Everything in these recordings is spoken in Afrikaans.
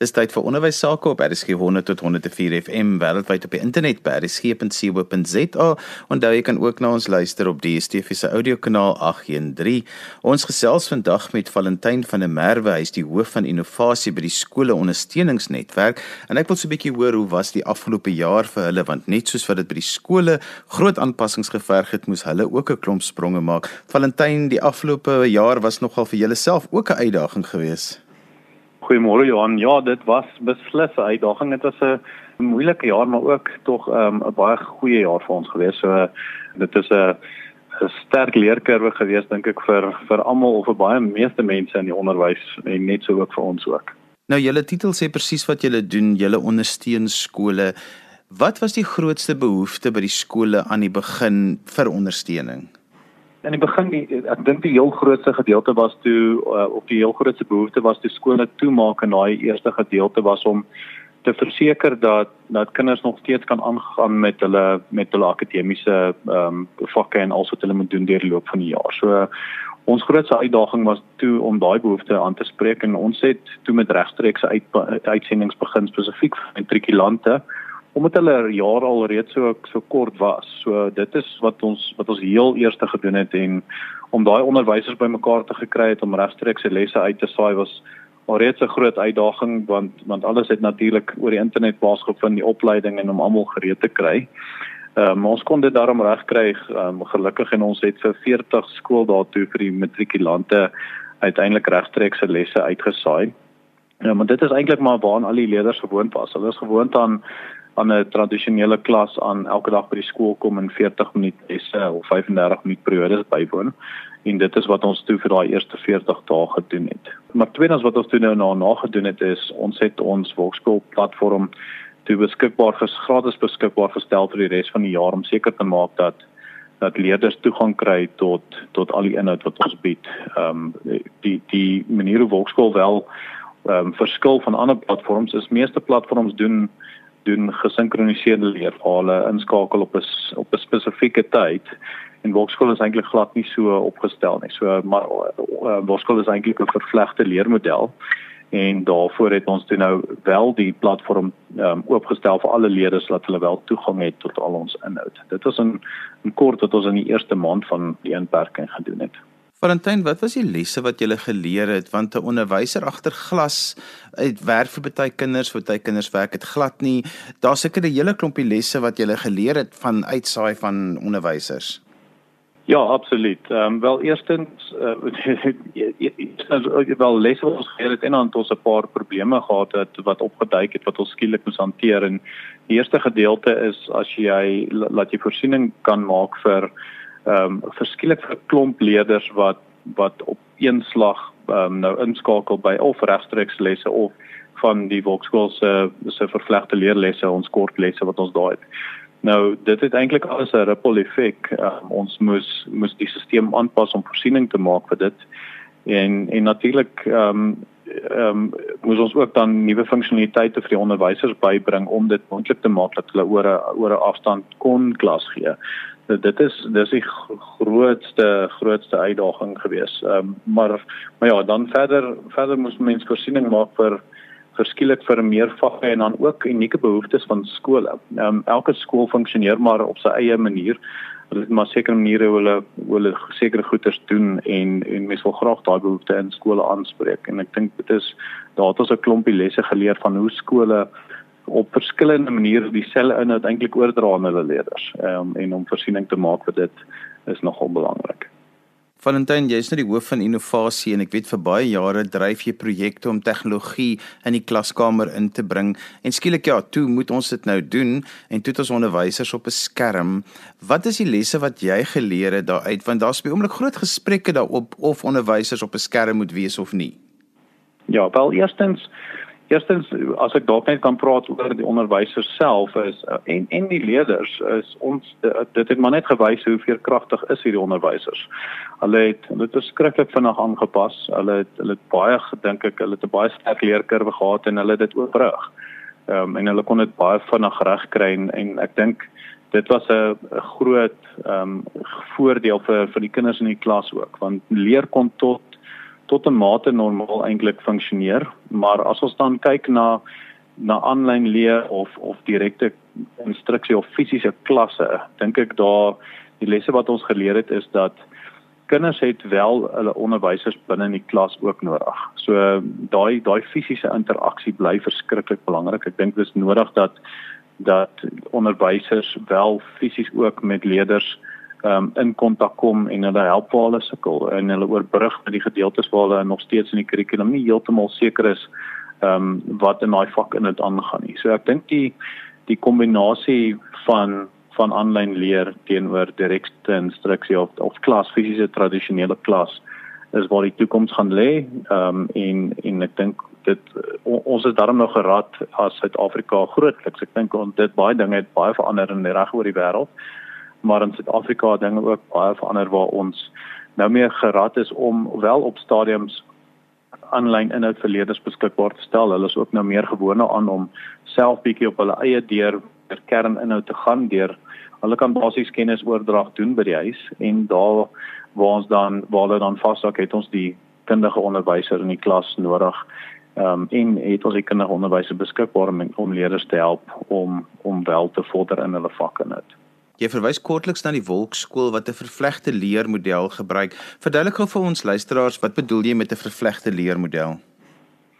Dis tyd vir onderwys sake op RSG 100 tot 104 FM wêreldwyd op die internet by rsg.co.za. Onthou jy kan ook na ons luister op die DSTV se audiokanaal 813. Ons gesels vandag met Valentyn van der Merwe, hy is die hoof van innovasie by die skole ondersteuningsnetwerk en ek wil so 'n bietjie hoor hoe was die afgelope jaar vir hulle want net soos wat dit by die skole groot aanpassings geverg het, moes hulle ook 'n klomp spronge maak. Valentyn, die afgelope jaar was nogal vir julle self ook 'n uitdaging geweest. Goeiemôre Johan. Ja, dit was beslis 'n uitdaging. Dit was 'n moeilike jaar, maar ook tog ehm, 'n um, baie goeie jaar vir ons gewees. So dit is 'n 'n sterk leerkurwe gewees dink ek vir vir almal of vir baie meeste mense in die onderwys en net so ook vir ons ook. Nou julle titel sê presies wat julle doen. Julle ondersteun skole. Wat was die grootste behoefte by die skole aan die begin vir ondersteuning? In die begin die, ek dink die heel grootste gedeelte was toe uh, op die heel grootste behoefte was toe skole toemaak en daai eerste gedeelte was om te verseker dat dat kinders nog steeds kan aangaan met hulle met hulle akademiese ehm um, vakke en alles wat hulle moet doen deur die loop van die jaar. So ons grootste uitdaging was toe om daai behoefte aan te spreek en ons het toe met regstreekse uit, uitsendings begin spesifiek vir matrikulante omdat hulle jaar al reeds so so kort was. So dit is wat ons wat ons heel eerste gedoen het en om daai onderwysers bymekaar te gekry het om regstreeks se lesse uit te saai was alreeds 'n groot uitdaging want want alles het natuurlik oor die internet plaasgevind die opleiding en om almal gereed te kry. Ehm um, ons kon dit daarom regkry um, gelukkig en ons het vir 40 skool daartoe vir die matrikulante uiteindelik regstreeks se lesse uitgesaai. Ja, maar dit is eintlik maar waaraan al die leerders gewoond was. Hulle is gewoond aan aan 'n tradisionele klas aan elke dag by die skool kom en 40 minute lesse of 35 minute periodes bywoon. En dit is wat ons toe vir daai eerste 40 dae gedoen het. Maar tweedens wat ons toe nou na nagedoen het is ons het ons Volksskool platform toe beskikbaar ges gratis beskikbaar gestel vir die res van die jaar om seker te maak dat dat leerders toegang kry tot tot al die inhoud wat ons bied. Ehm um, die die manier hoe Volksskool wel ehm um, verskil van ander platforms is meeste platforms doen doen gesinkroniseerde leerfale inskakel op 'n op 'n spesifieke tyd en Volksskool is eintlik glad nie so opgestel nie. So maar uh, Volksskool is eintlik 'n vervlegte leermodel en daarvoor het ons toe nou wel die platform um, oopgestel vir alle leerders dat hulle wel toegang het tot al ons inhoud. Dit was 'n kort wat ons in die eerste maand van die inperking gedoen het. Valentyn, wat was die lesse wat jy geleer het want 'n onderwyser agter glas uit werk vir baie kinders, vir baie kinders werk dit glad nie. Daar's seker 'n hele klompie lesse wat jy geleer het van uitsaai van onderwysers. Ja, absoluut. Ehm um, wel eerstens uh, wel lesse wat ons geleer het en dan het ons 'n paar probleme gehad het wat opgeduik het wat ons skielik moes hanteer en die eerste gedeelte is as jy laat jy voorsiening kan maak vir ehm um, verskillik vir 'n klomp leerders wat wat op een slag ehm um, nou inskakel by of regstreeks lesse of van die Volksskool se se vervlegte leerlesse ons kort lesse wat ons daar het. Nou dit het eintlik alles 'n ripple effek. Um, ons moes moes die stelsel aanpas om voorsiening te maak vir dit. En en natuurlik ehm um, ehm um, moes ons ook dan nuwe funksionaliteite vir die onderwysers bybring om dit moontlik te maak dat hulle oor 'n oor 'n afstand kon klas gee dit is dis die grootste grootste uitdaging gewees. Ehm um, maar maar ja, dan verder verder moes mense voorsiening maak vir verskillik vir meer vakke en dan ook unieke behoeftes van skole. Ehm um, elke skool funksioneer maar op sy eie manier. Hulle het maar sekere maniere hoe hulle hoe hulle sekere goeders doen en en mense wil graag daai behoeftes in skole aanspreek en ek dink dit is daar het ons 'n klompie lesse geleer van hoe skole op verskillende maniere dieselfde inhoud eintlik oordra aan hulle leerders. Ehm um, en om voorsiening te maak vir dit is nogal belangrik. Valentyn, jy is nou die hoof van innovasie en ek weet vir baie jare dryf jy projekte om tegnologie in die klaskamer in te bring. En skielik ja, toe moet ons dit nou doen en toe het ons onderwysers op 'n skerm. Wat is die lesse wat jy geleer het daaruit? Want daar's by oomblik groot gesprekke daarop of onderwysers op 'n skerm moet wees of nie. Ja, wel eerstens Eerstens as ek dalk net kan praat oor die onderwysers self is uh, en en die leerders is ons uh, dit het maar net gewys hoe veerkragtig is hierdie onderwysers. Hulle het hulle het skrikkelik vinnig aangepas. Hulle het hulle het baie gedink ek hulle het 'n baie sterk leerkurwe gehad en hulle het dit oorbrug. Ehm um, en hulle kon dit baie vinnig regkry en, en ek dink dit was 'n groot ehm um, voordeel vir vir die kinders in die klas ook want leer kon tot tot 'n mate normaal eintlik funksioneer, maar as ons dan kyk na na aanlyn leer of of direkte instruksie of fisiese klasse, dink ek daar die lesse wat ons geleer het is dat kinders het wel hulle onderwysers binne in die klas ook nodig. So daai daai fisiese interaksie bly verskriklik belangrik. Ek dink dit is nodig dat dat onderwysers wel fisies ook met leerders um, in kontak kom en hulle help waar hulle sukkel en hulle oorbrug met die gedeeltes waar hulle nog steeds in die kurrikulum nie heeltemal seker is ehm um, wat in daai vak in dit aangaan nie. So ek dink die die kombinasie van van aanlyn leer teenoor direkte instruksie of of klas fisiese tradisionele klas is waar die toekoms gaan lê. Ehm um, en en ek dink dit ons is daarom nog gerad as Suid-Afrika grootliks. Ek dink ons dit baie dinge het baie verander in reg oor die wêreld. Maar in Suid-Afrika dinge ook baie verander waar ons nou meer gerad is om wel op stadiums aanlyn inhoud vir leerders beskikbaar te stel. Hulle is ook nou meer gewoond aan om self bietjie op hulle eie deur per kerninhoud te gaan deur hulle kan basies kennisoordrag doen by die huis en daar waar ons dan waar hulle dan vashou het ons die kundige onderwyser in die klas nodig. Ehm um, en het ons die kundige onderwyser beskikbaar om, om leerders te help om om wel te vorder in hulle vakke net. Jy verwys kortliks na die Wolkskool wat 'n vervlegte leermodel gebruik. Verduidelik gou vir ons luisteraars wat bedoel jy met 'n vervlegte leermodel?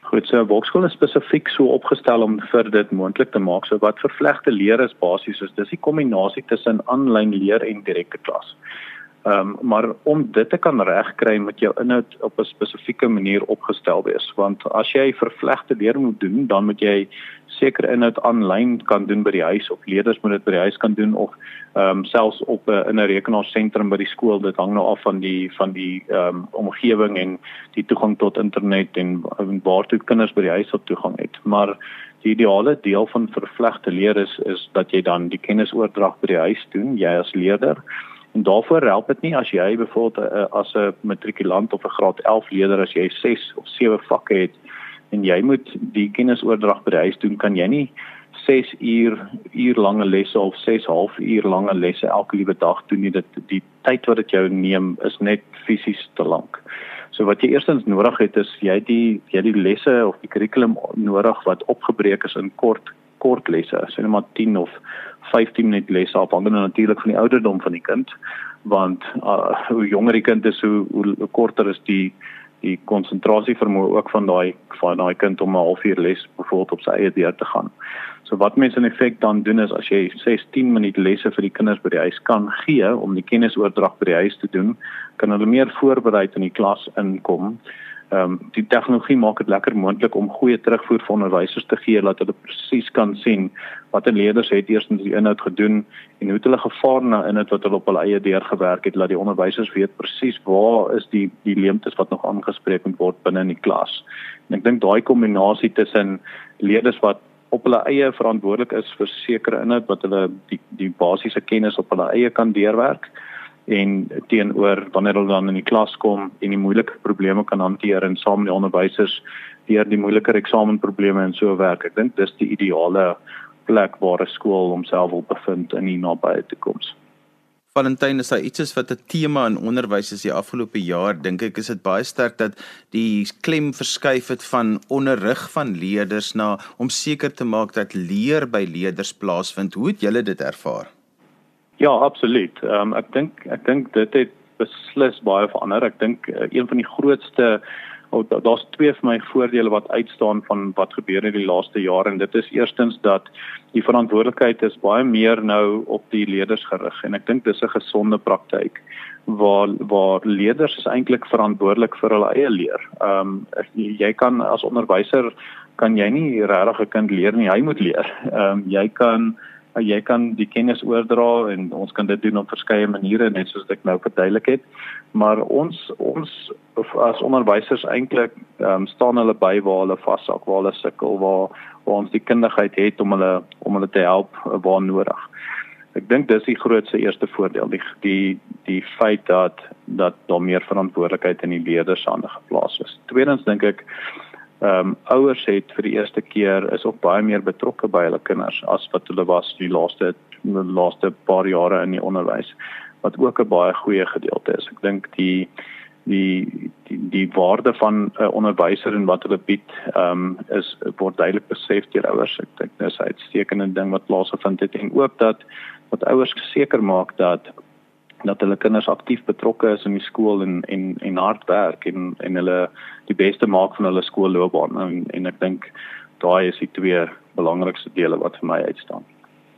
Goed, so Wolkskool is spesifiek so opgestel om vir dit moontlik te maak. So wat vervlegte leer is basies is dis die kombinasie tussen aanlyn leer en direkte klas. Ehm um, maar om dit te kan regkry moet jou inhoud op 'n spesifieke manier opgestel wees. Want as jy vervlegte leer moet doen dan moet jy seker inhoud aanlyn kan doen by die huis of leerders moet dit by die huis kan doen of ehm um, selfs op 'n in 'n rekenaarsentrum by die skool. Dit hang nou af van die van die ehm um, omgewing en die toegang tot internet en, en waartoe kinders by die huis op toegang het. Maar die ideale deel van vervlegte leer is is dat jy dan die kennisoordrag by die huis doen. Jy as leerder En daarvoor help dit nie as jy byvoorbeeld uh, as 'n matrikulant of 'n graad 11 leerder as jy 6 of 7 vakke het en jy moet die kennisoordrag by die huis doen, kan jy nie 6 uur uur lange lesse of 6 half uur lange lesse elke liewe dag doen nie. Dit die tyd wat dit jou neem is net fisies te lank. So wat jy eerstens nodig het is jy die jy die lesse of die kurrikulum nodig wat opgebreek is in kort kort lesse, sê net maar 10 of 15 minute lesse afhangende natuurlik van die ouderdom van die kind. Want uh, hoe jonger die kind is hoe, hoe korter is die die konsentrasie vermoë ook van daai van daai kind om 'n halfuur les byvoorbeeld op sy eie deur te gaan. So wat mense in effek dan doen is as jy 16 minute lesse vir die kinders by die huis kan gee om die kennisoordrag by die huis te doen, kan hulle meer voorberei in die klas inkom ehm um, die tegnologie maak dit lekker moontlik om goeie terugvoer van onderwysers te gee dat hulle presies kan sien watter leerders het eers die inhoud gedoen en hoe hulle gevaar na inhoud wat hulle op hulle eie deur gewerk het dat die onderwysers weet presies waar is die die leemtes wat nog aangespreek moet word binne in die klas. En ek dink daai kombinasie tussen leerders wat op hulle eie verantwoordelik is vir sekere inhoud wat hulle die die basiese kennis op hulle eie kan deurwerk en teenoor wanneer hulle dan in die klas kom en die moeilike probleme kan hanteer en saam met die onderwysers deur die moeiliker eksamenprobleme en so werk. Ek dink dis die ideale plek waar 'n skool homself wil bevind in die nabye toekoms. Valentyn is daar iets wat 'n tema in onderwys is die afgelope jaar dink ek is dit baie sterk dat die klem verskuif het van onderrig van leerders na om seker te maak dat leer by leerders plaasvind. Hoe het julle dit ervaar? Ja, absoluut. Ehm um, ek dink ek dink dit het beslis baie verander. Ek dink uh, een van die grootste oh, daar's twee vir my voordele wat uitstaan van wat gebeur in die laaste jare en dit is eerstens dat die verantwoordelikheid is baie meer nou op die leerders gerig en ek dink dis 'n gesonde praktyk waar waar leerders is eintlik verantwoordelik vir hulle eie leer. Ehm um, jy kan as onderwyser kan jy nie regtig 'n kind leer nie, hy moet leer. Ehm um, jy kan jy kan die kennis oordra en ons kan dit doen op verskeie maniere net soos ek nou verduidelik het. Maar ons ons as onderwysers eintlik um, staan hulle by waar hulle vashak, waar hulle sukkel, waar waar ons die kundigheid het om hulle om hulle te help uh, waar nodig. Ek dink dis die grootste eerste voordeel, die die die feit dat dat daar meer verantwoordelikheid in die leerders hande geplaas is. Tweedens dink ek ehm um, ouers het vir die eerste keer is ook baie meer betrokke by hulle kinders as wat hulle was die laaste die laaste paar jare in die onderwys wat ook 'n baie goeie gedeelte is. Ek dink die die die, die waarde van 'n uh, onderwyser en wat hulle bied ehm um, is word duidelik besef deur ouers. Ek dink dis 'n uitstekende ding wat plaasgevind het en ook dat wat ouers seker maak dat dat hulle kinders aktief betrokke is in die skool en en en hard werk en en hulle die beste maak van hulle skoolloopbaan en en ek dink daai is die twee belangrikste dele wat vir my uitstaan.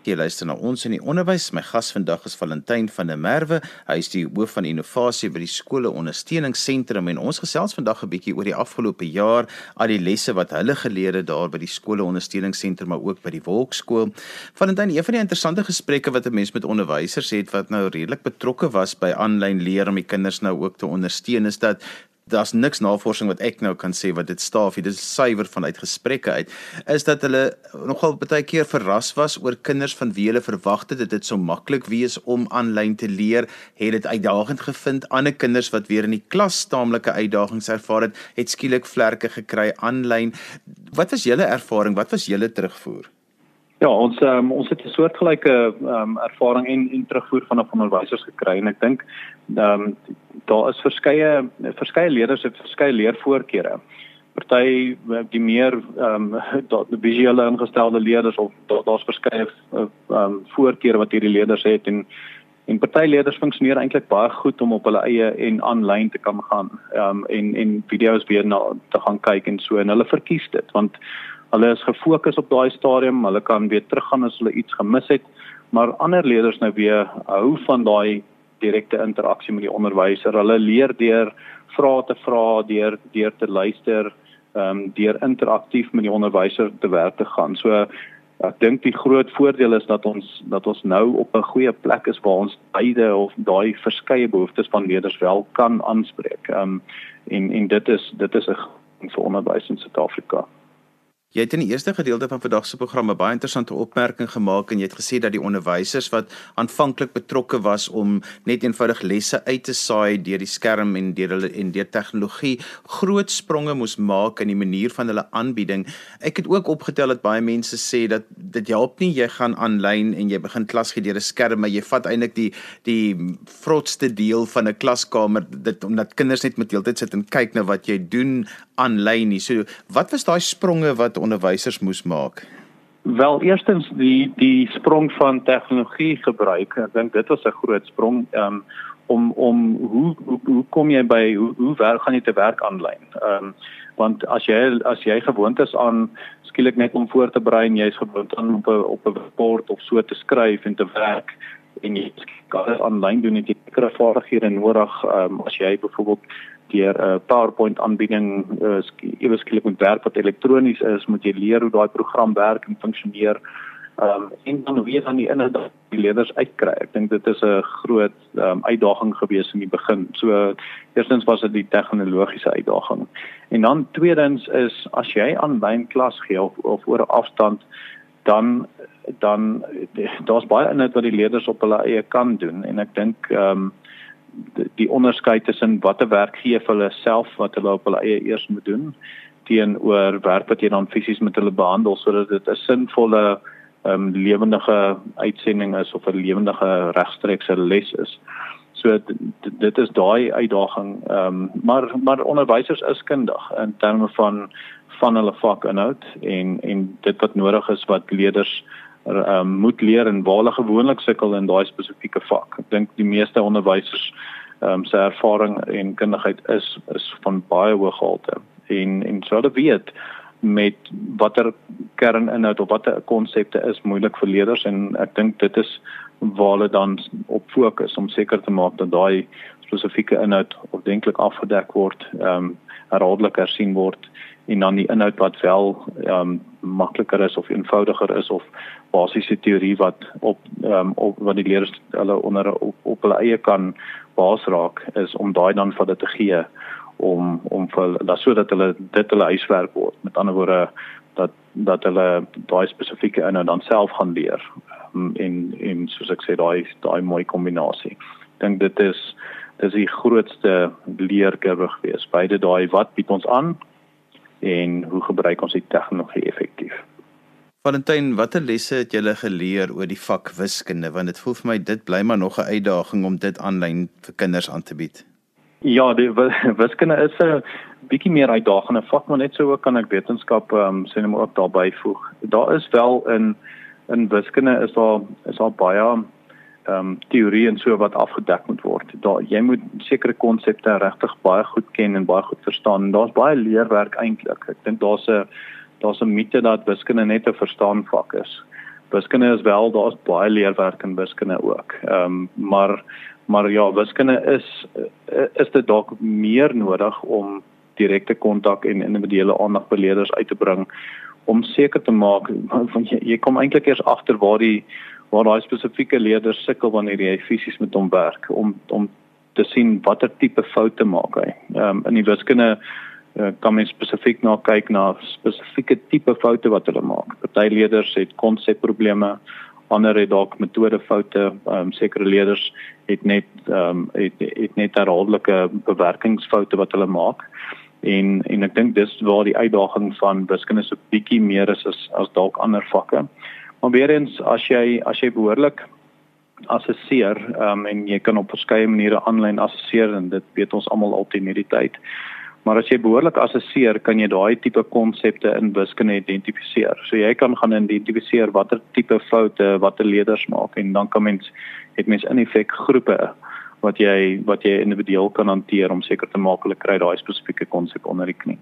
Jy luister na ons in die onderwys. My gas vandag is Valentyn van der Merwe. Hy is die hoof van innovasie by die skole ondersteuningsentrum en ons gesels vandag 'n bietjie oor die afgelope jaar, al die lesse wat hulle geleer het daar by die skole ondersteuningsentrum maar ook by die Wolkskool. Valentyn, een van die interessante gesprekke wat 'n mens met onderwysers het wat nou redelik betrokke was by aanlyn leer om die kinders nou ook te ondersteun is dat daar's niks navorsing wat ek nou kan sê wat dit staaf hier dis suiwer vanuit gesprekke uit is dat hulle nogal baie keer verras was oor kinders van wie hulle verwag het dit dit sou maklik wees om aanlyn te leer het dit uitdagend gevind. Ander kinders wat weer in die klas taamlike uitdagings ervaar het het skielik vlerke gekry aanlyn. Wat was julle ervaring? Wat was julle terugvoer Ja, ons um, ons het 'n soortgelyke um, ervaring en en terugvoer van onderwysers gekry en ek dink ehm um, daar is verskeie verskeie leerders het verskeie leervoorkeure. Party die meer ehm um, die visuele ingestelde leerders of daar's daar verskeie ehm um, voorkeure wat hierdie leerders het en en party leerders funksioneer eintlik baie goed om op hulle eie en aanlyn te kan gaan ehm um, en en video's weer na te gaan kyk en so en hulle verkies dit want Hulle is gefokus op daai stadium, hulle kan weer teruggaan as hulle iets gemis het, maar ander leerders nou weer hou van daai direkte interaksie met die onderwyser. Hulle leer deur vrae te vra, deur deur te luister, ehm um, deur interaktief met die onderwyser te werk te gaan. So ek dink die groot voordeel is dat ons dat ons nou op 'n goeie plek is waar ons beide of daai verskeie behoeftes van leerders wel kan aanspreek. Ehm um, en en dit is dit is 'n vir onderwys in Suid-Afrika. Jy het in die eerste gedeelte van vandag se program 'n baie interessante opmerking gemaak en jy het gesê dat die onderwysers wat aanvanklik betrokke was om net eenvoudig lesse uit te saai deur die skerm en deur hulle en deur tegnologie groot spronge moes maak in die manier van hulle aanbieding. Ek het ook opgetel dat baie mense sê dat dit help nie jy gaan aanlyn en jy begin klas gee deur 'n skerm, maar jy vat eintlik die die vrotste deel van 'n klaskamer dit omdat kinders net met heeltyd sit en kyk na wat jy doen aanlyn nie. So wat was daai spronge wat onderwysers moes maak? Wel, eerstens die die sprong van tegnologie gebruik. Ek dink dit was 'n groot sprong um, om om hoe, hoe hoe kom jy by hoe hoe werk gaan jy te werk aanlyn? Ehm um, want as jy as jy gewoond is aan skielik net om voor te berei en jy's gewoond aan op 'n op 'n rapport of so te skryf en te werk en jy kan dit aanlyn doen het jy sekere vaardighede nodig um, as jy byvoorbeeld deur 'n uh, PowerPoint aanbieding uh, ewe skielik moet werk wat elektronies is, moet jy leer hoe daai program werk en funksioneer. Um en dan weet dan die inhoud die leerders uitkry. Ek dink dit is 'n groot um, uitdaging gewees in die begin. So eerstens was dit die tegnologiese uitdaging. En dan tweedens is as jy aanlyn klas gee of, of oor afstand dan dan daar's baie inhoud wat die leerders op hulle eie kan doen en ek dink ehm um, die, onderskeid tussen watter werk gee vir hulle self wat hulle op hulle eie eers moet doen teenoor werk wat jy dan fisies met hulle behandel sodat dit 'n sinvolle um, lewendige uitsending is of 'n lewendige regstreekse les is. So dit, is daai uitdaging ehm um, maar maar onderwysers is kundig in terme van van hulle vakinhoud en en dit wat nodig is wat leerders um, moet leer en waar hulle gewoonlik sukkel in daai spesifieke vak. Ek dink die meeste onderwysers um, se ervaring en kundigheid is is van baie hoë gehalte en en sou hulle weet met watter kerninhoud of watter konsepte is moeilik vir leerders en ek dink dit is waar hulle dan op fokus om seker te maak dat daai spesifieke inhoud ordentlik afgedek word, ehm um, herhaaldelik hersien word en dan die inhoud wat wel ehm um, makliker is of eenvoudiger is of basiese teorie wat op ehm um, op wat die leerders hulle onder op, op hulle eie kan baas raak is om daai dan vir dit te gee om om vir dat sodat hulle dit hulle huiswerk word. Met ander woorde dat dat hulle daai spesifieke inhoud dan self gaan leer. Um, en en soos ek sê daai daai mooi kombinasie. Dink dit is dis die grootste leerkurwe gewees. Beide daai wat bied ons aan en hoe gebruik ons die tegnologie effektief. Valentyn, watter lesse het julle geleer oor die vak wiskunde want dit voel vir my dit bly maar nog 'n uitdaging om dit aanlyn vir kinders aan te bied. Ja, die wiskunde is 'n bietjie meer uitdagende vak, maar net so ook kan ek wetenskap ehm um, sê net maar ook daarbey voeg. Daar is wel in in wiskunde is daar is daar baie ehm um, teorie en so wat afgedek moet word. Daar jy moet sekere konsepte regtig baie goed ken en baie goed verstaan. Daar's baie leerwerk eintlik. Ek dink daar's 'n daar's 'n mite dat wiskunde net 'n verstaan vak is. Wiskunde is wel daar's baie leerwerk in wiskunde ook. Ehm um, maar maar ja, wiskunde is is dit dalk meer nodig om direkte kontak en individuele aandag by leerders uit te bring om seker te maak want jy, jy kom eintlik eers agter waar die waar daai spesifieke leerders sukkel wanneer jy fisies met hom werk om om te sien watter tipe foute maak hy. Ehm um, in die wiskunde uh, kan mens spesifiek na kyk na spesifieke tipe foute wat hulle maak. Party leerders het konsepprobleme, ander het dalk metodefoute, ehm um, sekere leerders het net ehm um, het, het net herhaaldelike bewerkingsfoute wat hulle maak en en ek dink dis waar die uitdaging van wiskunde so bietjie meer is as as dalk ander vakke. Maar weer eens as jy as jy behoorlik assesseer um, en jy kan op verskeie maniere aanlyn assesseer en dit weet ons almal altyd in hierdie tyd. Maar as jy behoorlik assesseer, kan jy daai tipe konsepte in wiskunde identifiseer. So jy kan gaan identifiseer watter tipe foute watter leerders maak en dan kan mens het mens in effek groepe wat jy wat jy individueel kan hanteer om seker te maak hulle kry daai spesifieke konsep onder die knie.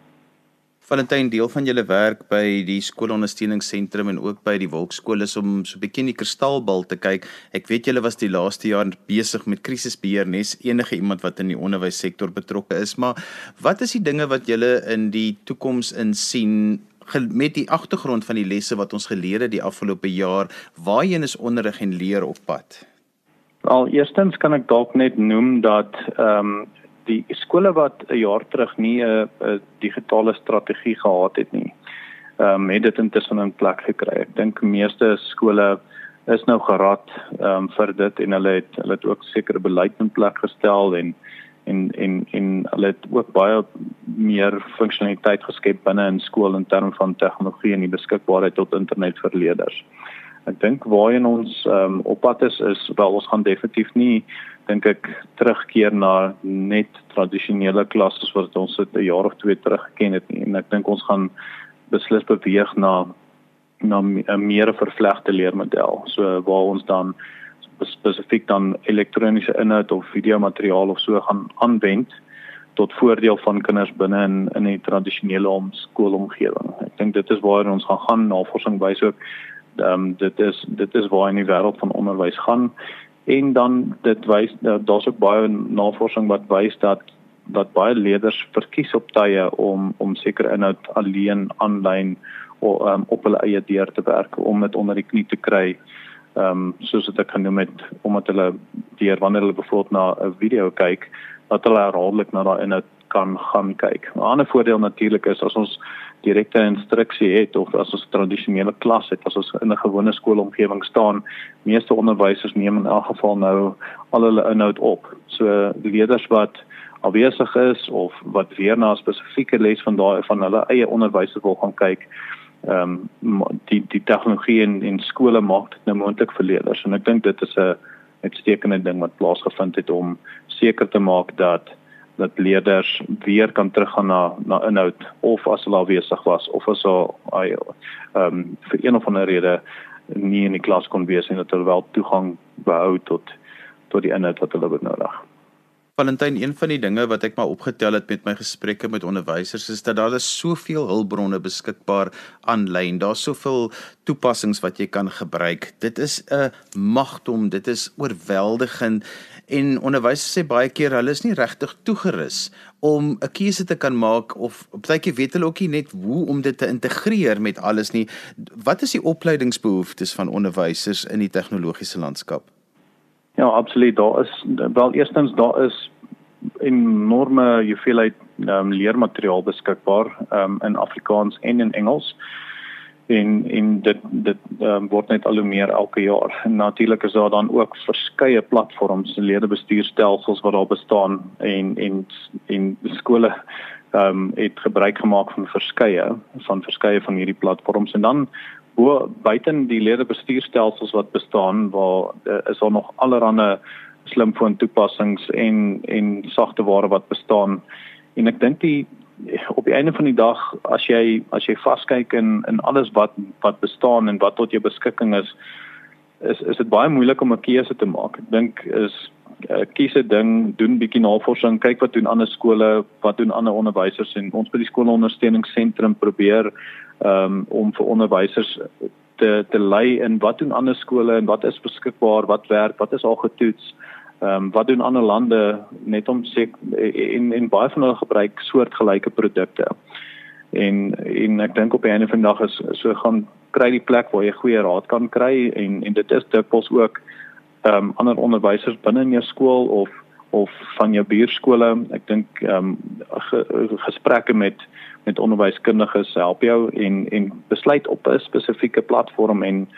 Valentyn deel van julle werk by die skoolondersteuningsentrum en ook by die Wolkskool is om so 'n bietjie in die kristalbal te kyk. Ek weet julle was die laaste jaar besig met krisisbeheer nes enige iemand wat in die onderwyssektor betrokke is, maar wat is die dinge wat julle in die toekoms insien met die agtergrond van die lesse wat ons geleer het die afgelope jaar, waarheen is onderrig en leer op pad? Al eerstens kan ek dalk net noem dat ehm um, die skole wat 'n jaar terug nie 'n digitale strategie gehad het nie, ehm um, het dit intussen in plek gekry. Ek dink meeste skole is nou gerad ehm um, vir dit en hulle het hulle het ook sekere beleid in plek gestel en en en en hulle het ook baie meer funksionaliteit geskep binne in skool in terme van tegnologie en die beskikbaarheid tot internet vir leerders. Ek dink waarheen ons um, op pad is is wel ons gaan definitief nie dink ek terugkeer na net tradisionele klasse wat ons het 'n jaar of twee terug geken het nie. en ek dink ons gaan beslis beweeg na na 'n meer vervlegte leermodel. So waar ons dan spesifiek dan elektroniese inhoud of videomateriaal of so gaan aanwend tot voordeel van kinders binne in in die tradisionele om skoolomgewing. Ek dink dit is waar ons gaan gaan navorsing wys ook ehm um, dit is dit is waar in die wêreld van onderwys gaan en dan dit wys daar's ook baie navorsing wat wys dat dat baie leerders verkies op tye om om sekere inhoud alleen aanlyn of um, op hulle eie deur te werk om dit onder die knie te kry. Ehm um, soos dit ek genoem het omdat hulle deur wanneer hulle byvoorbeeld na 'n video kyk, dat hulle herhaaldelik na daai inhoud kan gaan kyk. 'n Ander voordeel natuurlik is as ons direkte instruksie het of as ons tradisionele klas het as ons in 'n gewone skoolomgewing staan meeste onderwysers neem in elk geval nou al hulle inhoud op so leerders wat afwesig is of wat weer na 'n spesifieke les van daai van hulle eie onderwysers wil gaan kyk ehm um, die die tegnologie in in skole maak dit nou moontlik vir leerders en ek dink dit is 'n uitstekende ding wat plaasgevind het om seker te maak dat dat leerders weer kan teruggaan na na inhoud of as hulle afwesig was of as hy ehm um, vir een of ander rede nie in die klas kon wees en dat hulle wel toegang behou tot tot die inhoud wat hulle benodig. Valentyn, een van die dinge wat ek maar opgetel het met my gesprekke met onderwysers is dat daar is soveel hulpbronne beskikbaar aanlyn. Daar's soveel toepassings wat jy kan gebruik. Dit is 'n magdom, dit is oorweldigend en onderwysers sê baie keer hulle is nie regtig toegerus om 'n keuse te kan maak of partykeer weet hulle ook nie net hoe om dit te integreer met alles nie. Wat is die opleidingsbehoeftes van onderwysers in die tegnologiese landskap? Ja, absoluut. Daar is wel eerstens daar is enorme hoeveelheid um, leermateriaal beskikbaar um, in Afrikaans en in Engels en en dit dit um, word net al hoe meer elke jaar. Natuurlik is daar dan ook verskeie platforms, leerbestuurstelsels wat daar bestaan en en en skole ehm um, het gebruik gemaak van verskeie van verskeie van hierdie platforms en dan bo buiten die leerbestuurstelsels wat bestaan waar uh, is daar nog allerlei slimfoon toepassings en en sagte ware wat bestaan. En ek dink die op die einde van die dag as jy as jy vaskyk in in alles wat wat bestaan en wat tot jou beskikking is is is dit baie moeilik om 'n keuse te maak. Ek dink is uh, kies 'n ding, doen bietjie navorsing, kyk wat doen ander skole, wat doen ander onderwysers en ons by die skoolondersteuningsentrum probeer um, om vir onderwysers te te lei in wat doen ander skole en wat is beskikbaar, wat werk, wat is al getoets. Ehm um, wat doen ander lande net om sê en en baie van hulle gebruik soortgelyke produkte. En en ek dink op 'n einde van die dag is so gaan kry die plek waar jy goeie raad kan kry en en dit is dikwels ook ehm um, ander onderwysers binne in jou skool of of van jou buurskole. Ek dink ehm um, gesprekke met met onderwyskundiges help jou en en besluit op 'n spesifieke platform en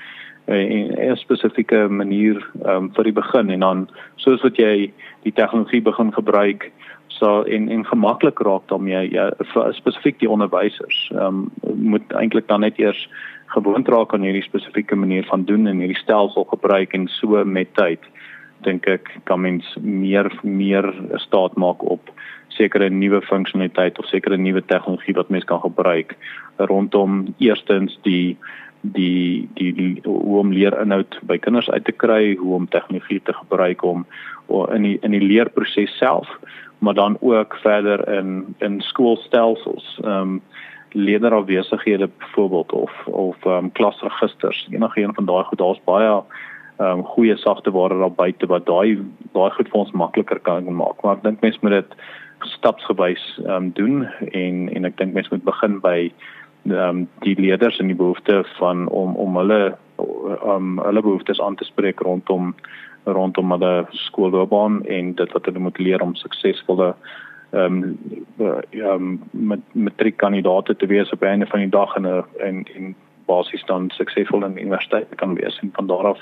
en 'n spesifieke manier um, vir die begin en dan soos wat jy die tegnologie begin gebruik so en en gemaklik raak daarmee. Ja spesifiek die onderwysers um, moet eintlik dan net eers gewoond raak aan hierdie spesifieke manier van doen en hierdie stelsel gebruik en so met tyd dink ek kan mens meer meer staat maak op sekere nuwe funksionaliteit of sekere nuwe tegnologie wat mens kan gebruik rondom eerstens die die die die hoe om leerinhoud by kinders uit te kry, hoe om tegnologie te gebruik om in die in die leerproses self, maar dan ook verder in in skoolstelsels. Ehm um, leerderafweesighede byvoorbeeld of of ehm um, klasregisters. Enige een van daai goed, daar's baie ehm um, goeie sagte ware daar buite wat daai daai goed vir ons makliker kan maak. Maar ek dink mense moet dit stapsgewys ehm um, doen en en ek dink mense moet begin by um, die leerders en die behoefte van om om hulle um hulle behoeftes aan te spreek rondom rondom hulle skoolloopbaan en dit wat hulle moet leer om suksesvolle ehm um, ja met matriekkandidaate te wees op 'n einde van die dag en en en basies dan suksesvol in universiteit kan wees en van daar af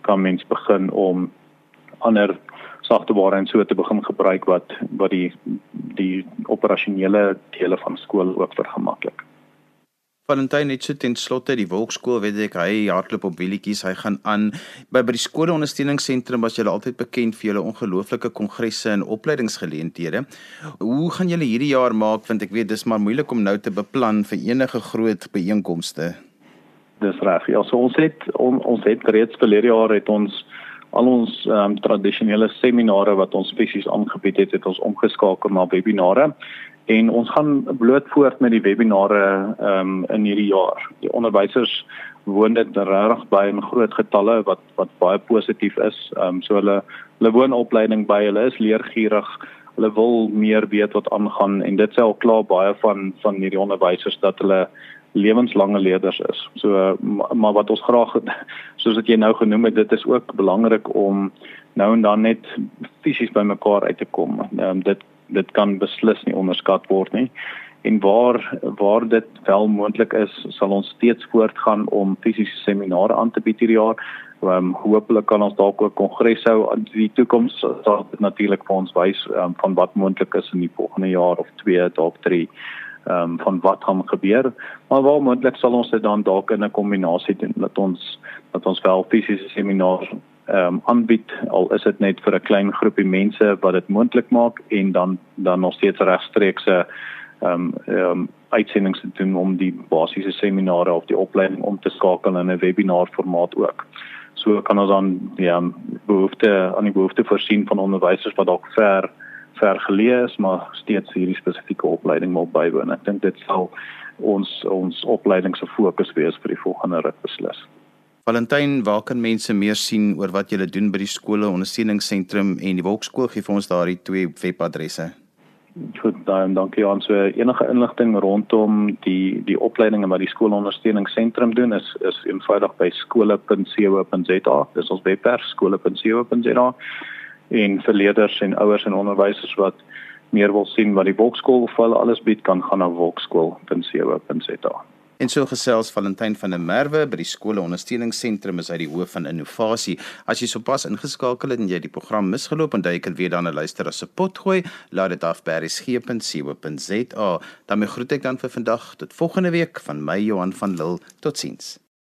kan mens begin om ander sagteware en so te begin gebruik wat wat die die operasionele dele van skool ook vergemaklik. Valentyn net so ten slotte die Wolkskool weet ek hy hardloop op wielietjies hy gaan aan. By by die skole ondersteuningsentrum was julle altyd bekend vir julle ongelooflike kongresse en opleidingsgeleenthede. Hoe gaan julle hierdie jaar maak? Want ek weet dis maar moeilik om nou te beplan vir enige groot byeenkomste. Dis reg. Ja so ons het on, ons het reeds verlede jaar het ons al ons um, tradisionele seminare wat ons spesifies aangebied het het ons omgeskakel na webinare en ons gaan bloot voort met die webinare ehm um, in hierdie jaar. Die onderwysers woon dit regtig by in groot getalle wat wat baie positief is. Ehm um, so hulle hulle woon opleiding by, hulle is leergierig. Hulle wil meer weet wat aangaan en dit sê al klaar baie van van hierdie onderwysers dat hulle lewenslange leerders is. So maar wat ons graag soos wat jy nou genoem het, dit is ook belangrik om nou en dan net fisies by mekaar uit te kom. Ehm um, dit dit kan beslis nie onderskat word nie. En waar waar dit wel moontlik is, sal ons steeds voortgaan om fisiese seminare aan te bied hierdie jaar. Ehm hopelik kan ons dalk ook kongresse hou in die toekoms. Sal dit natuurlik vir ons wys um, van wat moontlik is in die volgende jaar of 2 dalk 3 ehm um, van wat gaan gebeur. Maar waar moontlik sal ons dit dan dalk in 'n kombinasie doen dat ons dat ons wel fisiese seminare ehm um, aanbied al is dit net vir 'n klein groepie mense wat dit moontlik maak en dan dan nog steeds regstreekse ehm um, um, uitsendings te doen om die basiese seminare of die opleiding om te skakel in 'n webinar formaat ook. So kan ons dan ja behoefte aan die behoefte voorsien van onderwysers wat dalk ver ver geleë is maar steeds hierdie spesifieke opleiding wil bywoon. Ek dink dit sal ons ons opleiding se fokus wees vir die volgende rit beslis. Valentyn, waar kan mense meer sien oor wat julle doen by die skole ondersteuningsentrum en die Wolkskool gee vir ons daardie twee webadresse? Goed, dan dankie aan so enige inligting rondom die die opleidinge wat die skoolondersteuningsentrum doen is is eenvoudig by skole.co.za. Dis ons webwerf skole.co.za. En vir leerders en ouers en onderwysers wat meer wil sien wat die Wolkskool vir hulle alles bied, kan gaan na wolkskool.co.za. En so gesels Valentyn van der Merwe by die skole ondersteuningsentrum is hy die hoof van innovasie. As jy sopas ingeskakel het en jy die program misgeloop en jy kan weer dan 'n luister as 'n pot gooi, laat dit af by resgep.co.za. Dan groet ek dan vir vandag tot volgende week van my Johan van Lille. Totsiens.